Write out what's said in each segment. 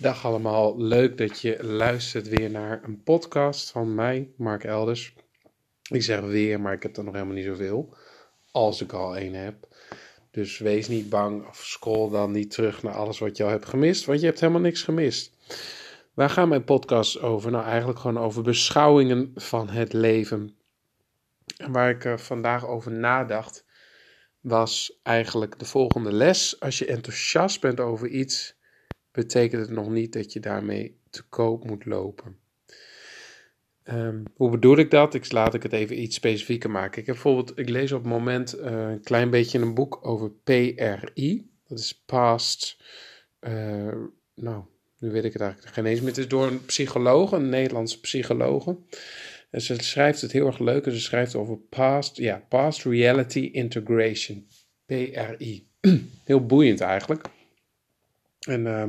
Dag allemaal, leuk dat je luistert weer naar een podcast van mij, Mark Elders. Ik zeg weer, maar ik heb er nog helemaal niet zoveel, als ik al één heb. Dus wees niet bang of scroll dan niet terug naar alles wat je al hebt gemist, want je hebt helemaal niks gemist. Waar gaan mijn podcasts over? Nou, eigenlijk gewoon over beschouwingen van het leven. En waar ik er vandaag over nadacht, was eigenlijk de volgende les. Als je enthousiast bent over iets, betekent het nog niet dat je daarmee te koop moet lopen. Um, hoe bedoel ik dat? Ik, laat ik het even iets specifieker maken. Ik heb bijvoorbeeld, ik lees op het moment uh, een klein beetje een boek over PRI. Dat is Past, uh, nou, nu weet ik het eigenlijk geen. Het is door een psycholoog, een Nederlandse psycholoog. En ze schrijft het heel erg leuk. En ze schrijft over Past, ja, Past Reality Integration. PRI. heel boeiend eigenlijk. En uh,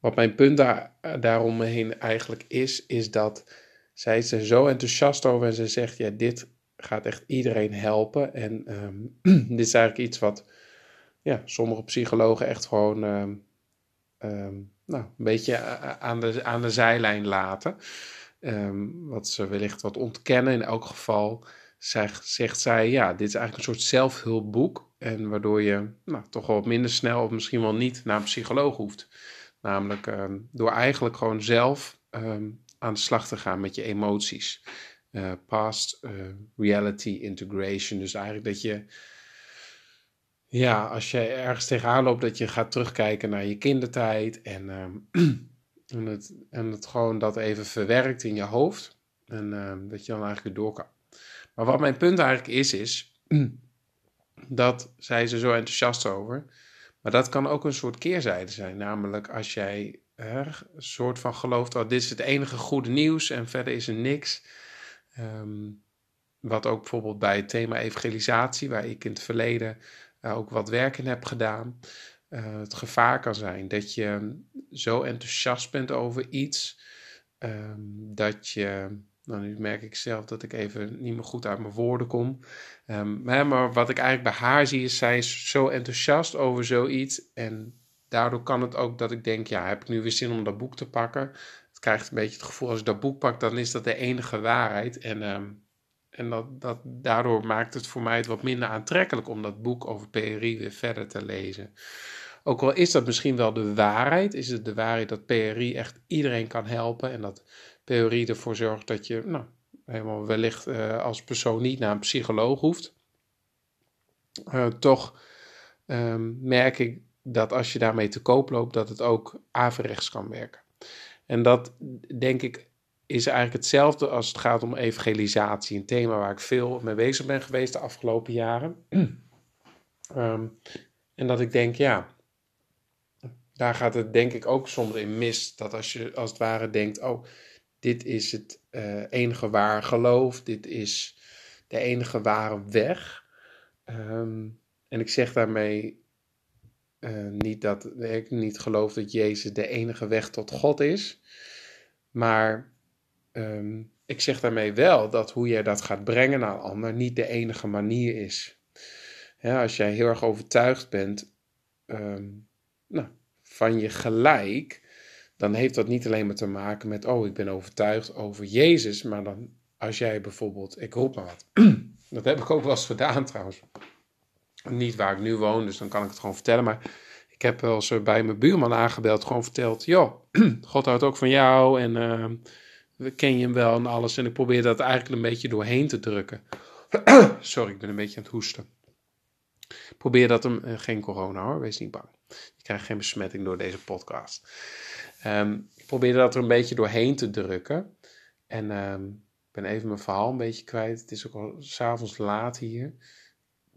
wat mijn punt daar, daaromheen eigenlijk is, is dat zij is er zo enthousiast over en ze zegt, ja, dit gaat echt iedereen helpen. En um, dit is eigenlijk iets wat ja, sommige psychologen echt gewoon um, nou, een beetje aan de, aan de zijlijn laten. wat ze wellicht wat ontkennen. In elk geval zegt, zegt zij, ja, dit is eigenlijk een soort zelfhulpboek. En waardoor je nou, toch wel minder snel of misschien wel niet naar een psycholoog hoeft. Namelijk door eigenlijk gewoon zelf aan de slag te gaan met je emoties. Uh, past uh, reality integration. Dus eigenlijk dat je, ja, als je ergens tegenaan loopt, dat je gaat terugkijken naar je kindertijd en, um, en, het, en het gewoon dat even verwerkt in je hoofd. En dat je dan eigenlijk weer door kan. Maar wat mijn punt eigenlijk is, is dat zij ze zo enthousiast over. Maar dat kan ook een soort keerzijde zijn. Namelijk als jij een soort van gelooft, oh, dit is het enige goede nieuws en verder is er niks. Um, wat ook bijvoorbeeld bij het thema evangelisatie, waar ik in het verleden uh, ook wat werk in heb gedaan, uh, het gevaar kan zijn dat je zo enthousiast bent over iets, um, dat je, nou nu merk ik zelf dat ik even niet meer goed uit mijn woorden kom, um, maar, wat ik eigenlijk bij haar zie is, zij is zo enthousiast over zoiets en daardoor kan het ook dat ik denk, ja, heb ik nu weer zin om dat boek te pakken? Het krijgt een beetje het gevoel, als ik dat boek pak, dan is dat de enige waarheid. En, um, en dat, dat, daardoor maakt het voor mij het wat minder aantrekkelijk om dat boek over PRI weer verder te lezen. Ook al is dat misschien wel de waarheid, is het de waarheid dat PRI echt iedereen kan helpen en dat PRI ervoor zorgt dat je nou, helemaal wellicht uh, als persoon niet naar een psycholoog hoeft. Uh, toch um, merk ik dat als je daarmee te koop loopt, dat het ook averechts kan werken. En dat denk ik is eigenlijk hetzelfde als het gaat om evangelisatie. Een thema waar ik veel mee bezig ben geweest de afgelopen jaren. um, en dat ik denk, ja, daar gaat het denk ik ook soms in mis. Dat als je als het ware denkt, oh, dit is het uh, enige waar geloof, dit is de enige ware weg. Um, en ik zeg daarmee uh, niet dat ik niet geloof dat Jezus de enige weg tot God is. Maar um, ik zeg daarmee wel dat hoe jij dat gaat brengen naar een ander niet de enige manier is. Ja, als jij heel erg overtuigd bent um, nou, van je gelijk, dan heeft dat niet alleen maar te maken met, oh, ik ben overtuigd over Jezus, maar dan als jij bijvoorbeeld, ik roep maar wat, dat heb ik ook wel eens gedaan trouwens, niet waar ik nu woon, dus dan kan ik het gewoon vertellen. Maar ik heb wel eens bij mijn buurman aangebeld, gewoon verteld: joh, God houdt ook van jou en uh, we ken je hem wel en alles. En ik probeer dat eigenlijk een beetje doorheen te drukken. Sorry, ik ben een beetje aan het hoesten. Probeer dat hem, uh, geen corona hoor, wees niet bang. Je krijgt geen besmetting door deze podcast. Um, ik probeer dat er een beetje doorheen te drukken. En um, ik ben even mijn verhaal een beetje kwijt. Het is ook al s'avonds laat hier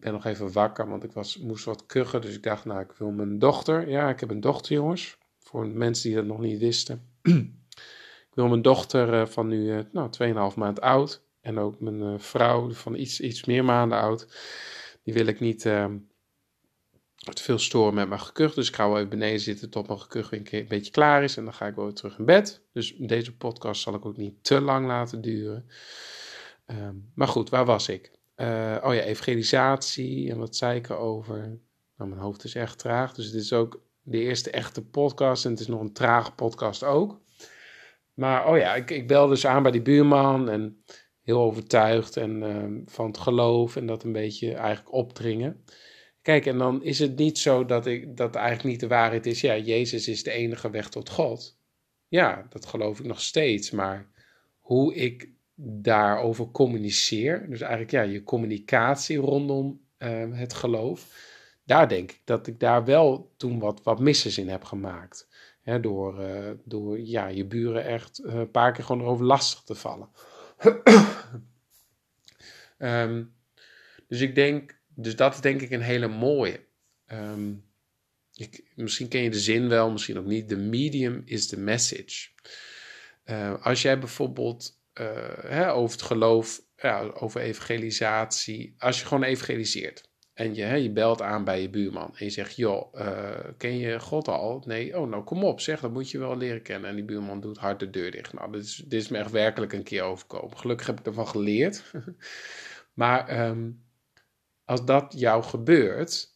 ben nog even wakker, want ik was, moest wat kuchen. Dus ik dacht, nou, ik wil mijn dochter. Ja, ik heb een dochter, jongens. Voor mensen die dat nog niet wisten. ik wil mijn dochter uh, van nu, uh, nou, 2,5 maand oud. En ook mijn uh, vrouw van iets, iets meer maanden oud. Die wil ik niet ehm, te veel storen met mijn gekuch. Dus ik ga wel even beneden zitten tot mijn gekuch een beetje klaar is. En dan ga ik wel weer terug in bed. Dus deze podcast zal ik ook niet te lang laten duren. Um, maar goed, waar was ik? Uh, oh ja, evangelisatie en wat zei ik erover? Nou, mijn hoofd is echt traag, dus het is ook de eerste echte podcast. En het is nog een trage podcast ook. Maar oh ja, ik, ik bel dus aan bij die buurman. En heel overtuigd en, ehm, van het geloof. En dat een beetje eigenlijk opdringen. Kijk, en dan is het niet zo dat, ik, dat eigenlijk niet de waarheid is. Ja, Jezus is de enige weg tot God. Ja, dat geloof ik nog steeds. Maar hoe ik daarover communiceer, dus eigenlijk ja, je communicatie rondom uh, het geloof, daar denk ik dat ik daar wel toen wat, wat misses in heb gemaakt. door, uh, door ja, je buren echt uh, een paar keer gewoon erover lastig te vallen. um, dus ik denk, dus dat is denk ik een hele mooie. Um, ik, misschien ken je de zin wel, misschien ook niet. The medium is the message. Uh, als jij bijvoorbeeld uh, hè, over het geloof, ja, over evangelisatie, als je gewoon evangeliseert en je, hè, je belt aan bij je buurman en je zegt: Joh, uh, ken je God al? Nee, oh, nou kom op, zeg, dat moet je wel leren kennen. En die buurman doet hard de deur dicht. Nou, dit is, me echt werkelijk een keer overkomen. Gelukkig heb ik ervan geleerd. maar um, als dat jou gebeurt,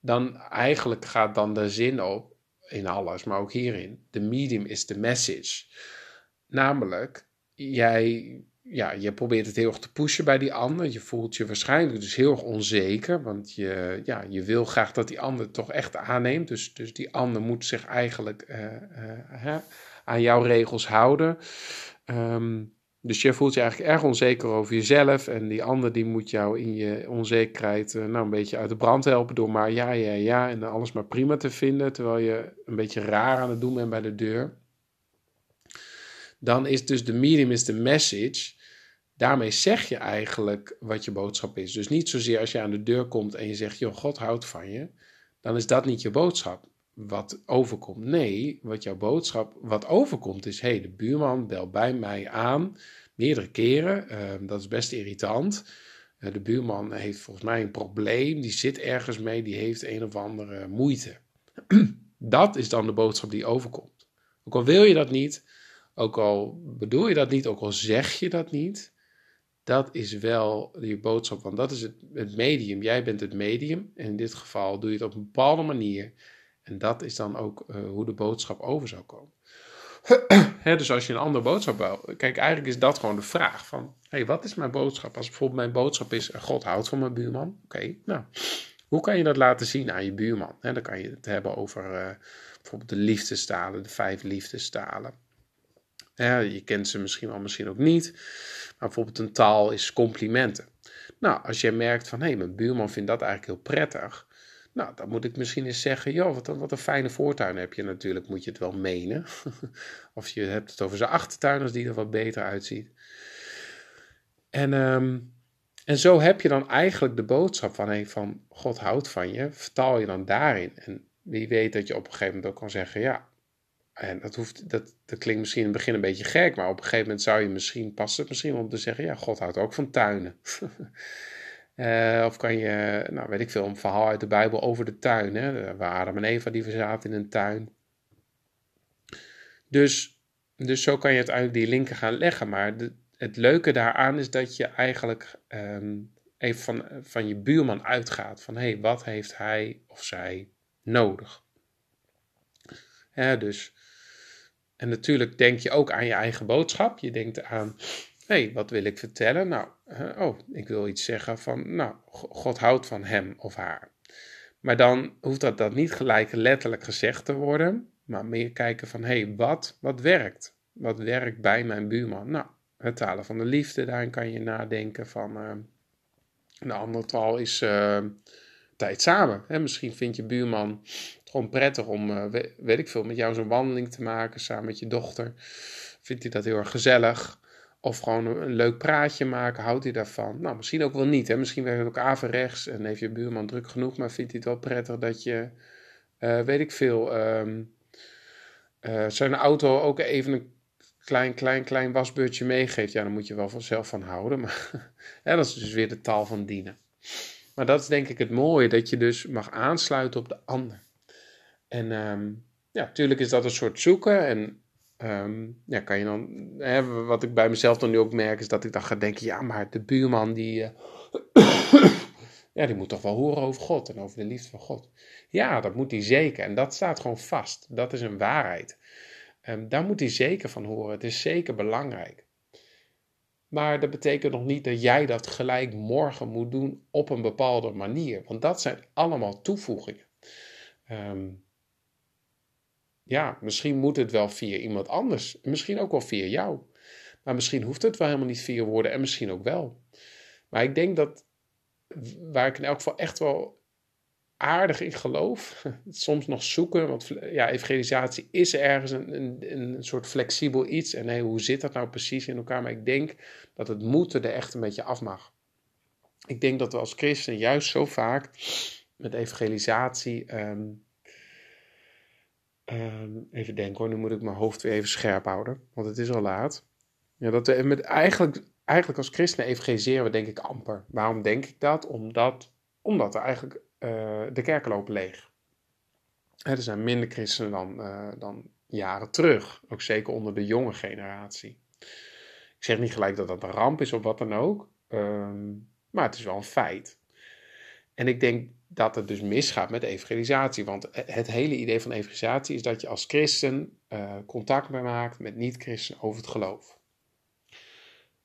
dan eigenlijk gaat dan de zin op in alles, maar ook hierin. De medium is de message. Namelijk, jij, ja, je probeert het heel erg te pushen bij die ander. Je voelt je waarschijnlijk dus heel erg onzeker, want je, ja, je wil graag dat die ander toch echt aanneemt. Dus, dus die ander moet zich eigenlijk uh, uh, aan jouw regels houden. Um, dus je voelt je eigenlijk erg onzeker over jezelf. En die ander die moet jou in je onzekerheid uh, nou, een beetje uit de brand helpen. Door maar ja, ja, ja. En alles maar prima te vinden. Terwijl je een beetje raar aan het doen bent bij de deur. Dan is dus de medium is de message. Daarmee zeg je eigenlijk wat je boodschap is. Dus niet zozeer als je aan de deur komt en je zegt: Joh, God houdt van je. Dan is dat niet je boodschap wat overkomt. Nee, wat jouw boodschap, wat overkomt is: hé, hey, de buurman belt bij mij aan, meerdere keren. Uh, dat is best irritant. Uh, de buurman heeft volgens mij een probleem, die zit ergens mee, die heeft een of andere moeite. dat is dan de boodschap die overkomt. Ook al wil je dat niet, ook al bedoel je dat niet, ook al zeg je dat niet, dat is wel je boodschap, want dat is het, het medium. Jij bent het medium en in dit geval doe je het op een bepaalde manier en dat is dan ook uh, hoe de boodschap over zou komen. dus als je een andere boodschap wil. Kijk, eigenlijk is dat gewoon de vraag van... hey, wat is mijn boodschap? Als bijvoorbeeld mijn boodschap is... Eh, God houdt van mijn buurman. Oké, nou... Hoe kan je dat laten zien aan je buurman? Dan kan je het hebben over uh, bijvoorbeeld de liefdestalen, de vijf liefdestalen. Je kent ze misschien wel, misschien ook niet. Maar bijvoorbeeld een taal is complimenten. Nou, als je merkt van, hé, hey, mijn buurman vindt dat eigenlijk heel prettig. Nou, dan moet ik misschien eens zeggen, joh, wat, wat een fijne voortuin heb je natuurlijk, moet je het wel menen. of je hebt het over zijn achtertuin als die er wat beter uitziet. En, ehm, en zo heb je dan eigenlijk de boodschap van, hey, van God houdt van je, vertaal je dan daarin. En wie weet dat je op een gegeven moment ook kan zeggen, ja, en dat, hoeft, dat, dat klinkt misschien in het begin een beetje gek, maar op een gegeven moment zou je misschien, past het misschien om te zeggen, ja, God houdt ook van tuinen. Uh, of kan je, nou weet ik veel, een verhaal uit de Bijbel over de tuin. Hè, waar Adam Eva die zaten in een tuin. Dus, dus zo kan je uiteindelijk die linken gaan leggen. Maar het leuke daaraan is dat je eigenlijk um, even van, van je buurman uitgaat. Van hé, hey, wat heeft hij of zij nodig? Dus, en natuurlijk denk je ook aan je eigen boodschap. Je denkt aan hey, wat wil ik vertellen? Nou, oh, ik wil iets zeggen van, nou, God houdt van hem of haar. Maar dan hoeft dat, dat niet gelijk letterlijk gezegd te worden, maar meer kijken van, hé, hey, wat, wat werkt? Wat werkt bij mijn buurman? Nou, het talen van de liefde, daarin kan je nadenken van, uh, een andere taal is uh, tijd samen. Hè? Misschien vindt je buurman het gewoon prettig om, uh, weet ik veel, met jou zo'n wandeling te maken samen met je dochter. Vindt hij dat heel erg gezellig? Of gewoon een, leuk praatje maken, houdt hij daarvan? Nou, misschien ook wel niet. Hè? Misschien werkt het ook averechts en heeft je buurman druk genoeg, maar vindt hij het wel prettig dat je, uh, weet ik veel, um, uh, zijn auto ook even een klein, klein, klein wasbeurtje meegeeft. Ja, dan moet je wel vanzelf van houden. Maar dat is dus weer de taal van dienen. Maar dat is denk ik het mooie, dat je dus mag aansluiten op de ander. En um, ja, natuurlijk is dat een soort zoeken en Um, ja, kan je dan, hè, wat ik bij mezelf dan nu ook merk, is dat ik dan ga denken, ja, maar de buurman die, uh, Ja, die moet toch wel horen over God en over de liefde van God. Ja, dat moet hij zeker. En dat staat gewoon vast. Dat is een waarheid. Um, daar moet hij zeker van horen. Het is zeker belangrijk. Maar dat betekent nog niet dat jij dat gelijk morgen moet doen op een bepaalde manier. Want dat zijn allemaal toevoegingen. Um, ja, misschien moet het wel via iemand anders. Misschien ook wel via jou. Maar misschien hoeft het wel helemaal niet via woorden en misschien ook wel. Maar ik denk dat waar ik in elk geval echt wel aardig in geloof, soms nog zoeken, want ja, evangelisatie is ergens een, een, een soort flexibel iets. En hey, hoe zit dat nou precies in elkaar? Maar ik denk dat het moeten er echt een beetje af mag. Ik denk dat we als christen juist zo vaak met evangelisatie. Um, um, even denken hoor, nu moet ik mijn hoofd weer even scherp houden, want het is al laat. Ja, dat we met eigenlijk, eigenlijk als christenen evangeliseren we denk ik amper. Waarom denk ik dat? Omdat, omdat er eigenlijk uh, de kerken lopen leeg. er zijn minder christenen dan, uh, dan jaren terug, ook zeker onder de jonge generatie. Ik zeg niet gelijk dat dat een ramp is of wat dan ook, um, maar het is wel een feit. En ik denk dat het dus misgaat met evangelisatie. Want het hele idee van evangelisatie is dat je als christen uh, contact maakt met niet-christenen over het geloof.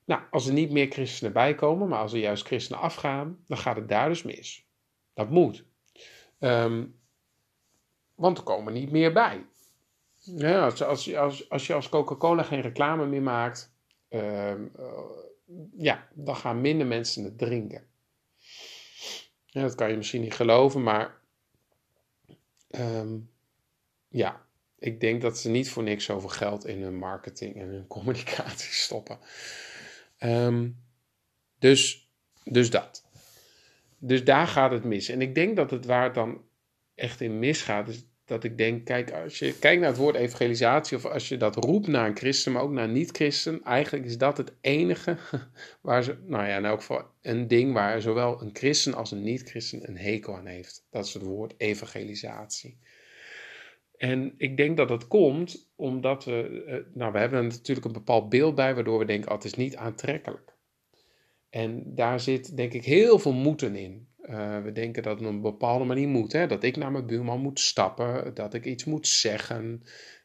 Nou, als er niet meer christenen bij komen, maar als er juist christenen afgaan, dan gaat het daar dus mis. Dat moet. Um, want er komen niet meer bij. Ja, als, als, als, je als Coca-Cola geen reclame meer maakt, um, uh, ja, dan gaan minder mensen het drinken. Ja, dat kan je misschien niet geloven, maar um, ja, ik denk dat ze niet voor niks zoveel geld in hun marketing en hun communicatie stoppen. Um, dus, dus dat. Dus daar gaat het mis. En ik denk dat het waar het dan echt in misgaat, is dat ik denk, kijk, als je kijkt naar het woord evangelisatie, of als je dat roept naar een christen, maar ook naar niet-christen, eigenlijk is dat het enige waar ze, nou ja, in elk geval een ding waar zowel een christen als een niet-christen een hekel aan heeft. Dat is het woord evangelisatie. En ik denk dat dat komt omdat we, eh, nou, we hebben natuurlijk een bepaald beeld bij, waardoor we denken, oh, het is niet aantrekkelijk. En daar zit, denk ik, heel veel moeten in. Uh, we denken dat het op een bepaalde manier moet. Hè? Dat ik naar mijn buurman moet stappen, dat ik iets moet zeggen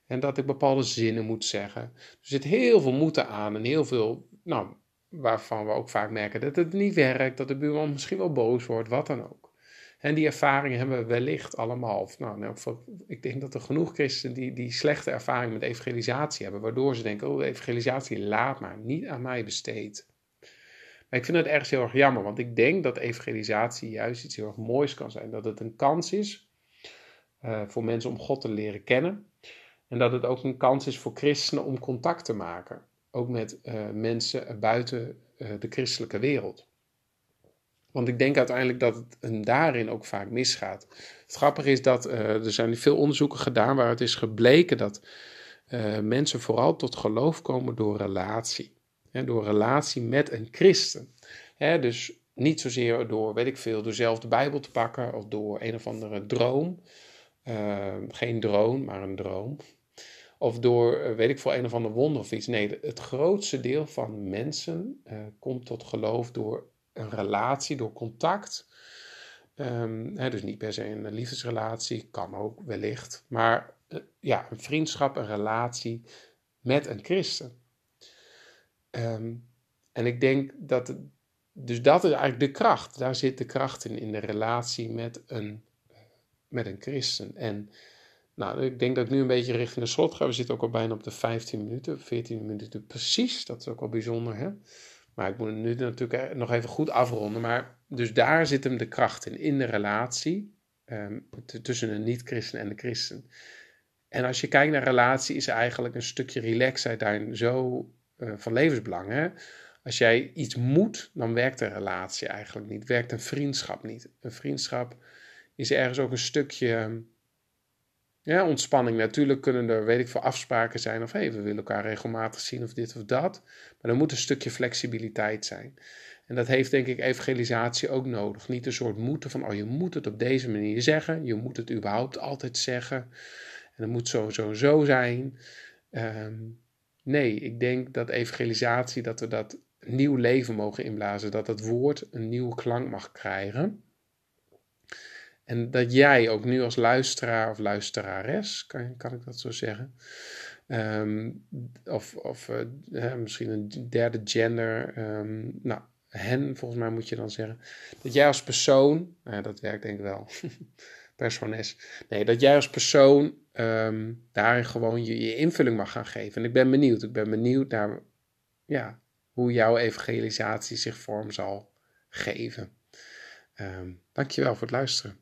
en dat ik bepaalde zinnen moet zeggen. Er zit heel veel moeten aan en heel veel, nou, waarvan we ook vaak merken dat het niet werkt, dat de buurman misschien wel boos wordt, wat dan ook. En die ervaringen hebben we wellicht allemaal. Nou, nou ik denk dat er genoeg christenen die, die slechte ervaring met evangelisatie hebben, waardoor ze denken, oh, evangelisatie laat maar, niet aan mij besteed. Maar ik vind het ergens heel erg jammer, want ik denk dat evangelisatie juist iets heel erg moois kan zijn. Dat het een kans is uh, voor mensen om God te leren kennen. En dat het ook een kans is voor christenen om contact te maken. Ook met uh, mensen buiten uh, de christelijke wereld. Want ik denk uiteindelijk dat het en daarin ook vaak misgaat. Het grappige is dat er zijn veel onderzoeken gedaan waar het is gebleken dat mensen vooral tot geloof komen door relatie. Door relatie met een christen. Hè, dus niet zozeer door, weet ik veel, door zelf de Bijbel te pakken of door een of andere droom. Uh, geen droom, maar een droom. Of door, eh, weet ik veel, een of ander wonder of iets. Nee, het grootste deel van mensen uh, komt tot geloof door een relatie, door contact. Um, hè, dus niet per se een liefdesrelatie, kan ook wellicht. Maar uh, ja, een vriendschap, een relatie met een christen. Um, en ik denk dat, het, dus dat is eigenlijk de kracht. Daar zit de kracht in, in de relatie met een, met een christen. En nou, ik denk dat ik nu een beetje richting de slot ga. We zitten ook al bijna op de 15 minuten, 14 minuten precies. Dat is ook wel bijzonder, hè? Maar ik moet nu natuurlijk nog even goed afronden. Maar dus daar zit hem de kracht in, in de relatie um, tussen een niet-christen en de christen. En als je kijkt naar relatie, is eigenlijk een stukje relaxheid daarin zo uh, van levensbelang. Hè? Als jij iets moet, dan werkt een relatie eigenlijk niet. Werkt een vriendschap niet. Een vriendschap is ergens ook een stukje ja, ontspanning. Natuurlijk kunnen er, weet ik veel, afspraken zijn. Of hey, we willen elkaar regelmatig zien of dit of dat. Maar er moet een stukje flexibiliteit zijn. En dat heeft denk ik evangelisatie ook nodig. Niet een soort moeten van, oh je moet het op deze manier zeggen. Je moet het überhaupt altijd zeggen. En het moet zo, zo, zo zijn. Um, Nee, ik denk dat evangelisatie, dat we dat nieuw leven mogen inblazen. Dat het woord een nieuwe klank mag krijgen. En dat jij ook nu als luisteraar of luisterares, kan, kan ik dat zo zeggen, ehm, of, of uh, misschien een derde gender, um, nou, hen volgens mij moet je dan zeggen, dat jij als persoon, nou, dat werkt denk ik wel, persones, nee, dat jij als persoon um, daarin gewoon je, je invulling mag gaan geven. En ik ben benieuwd, ik ben benieuwd naar, ja, hoe jouw evangelisatie zich vorm zal geven. Um, dankjewel voor het luisteren.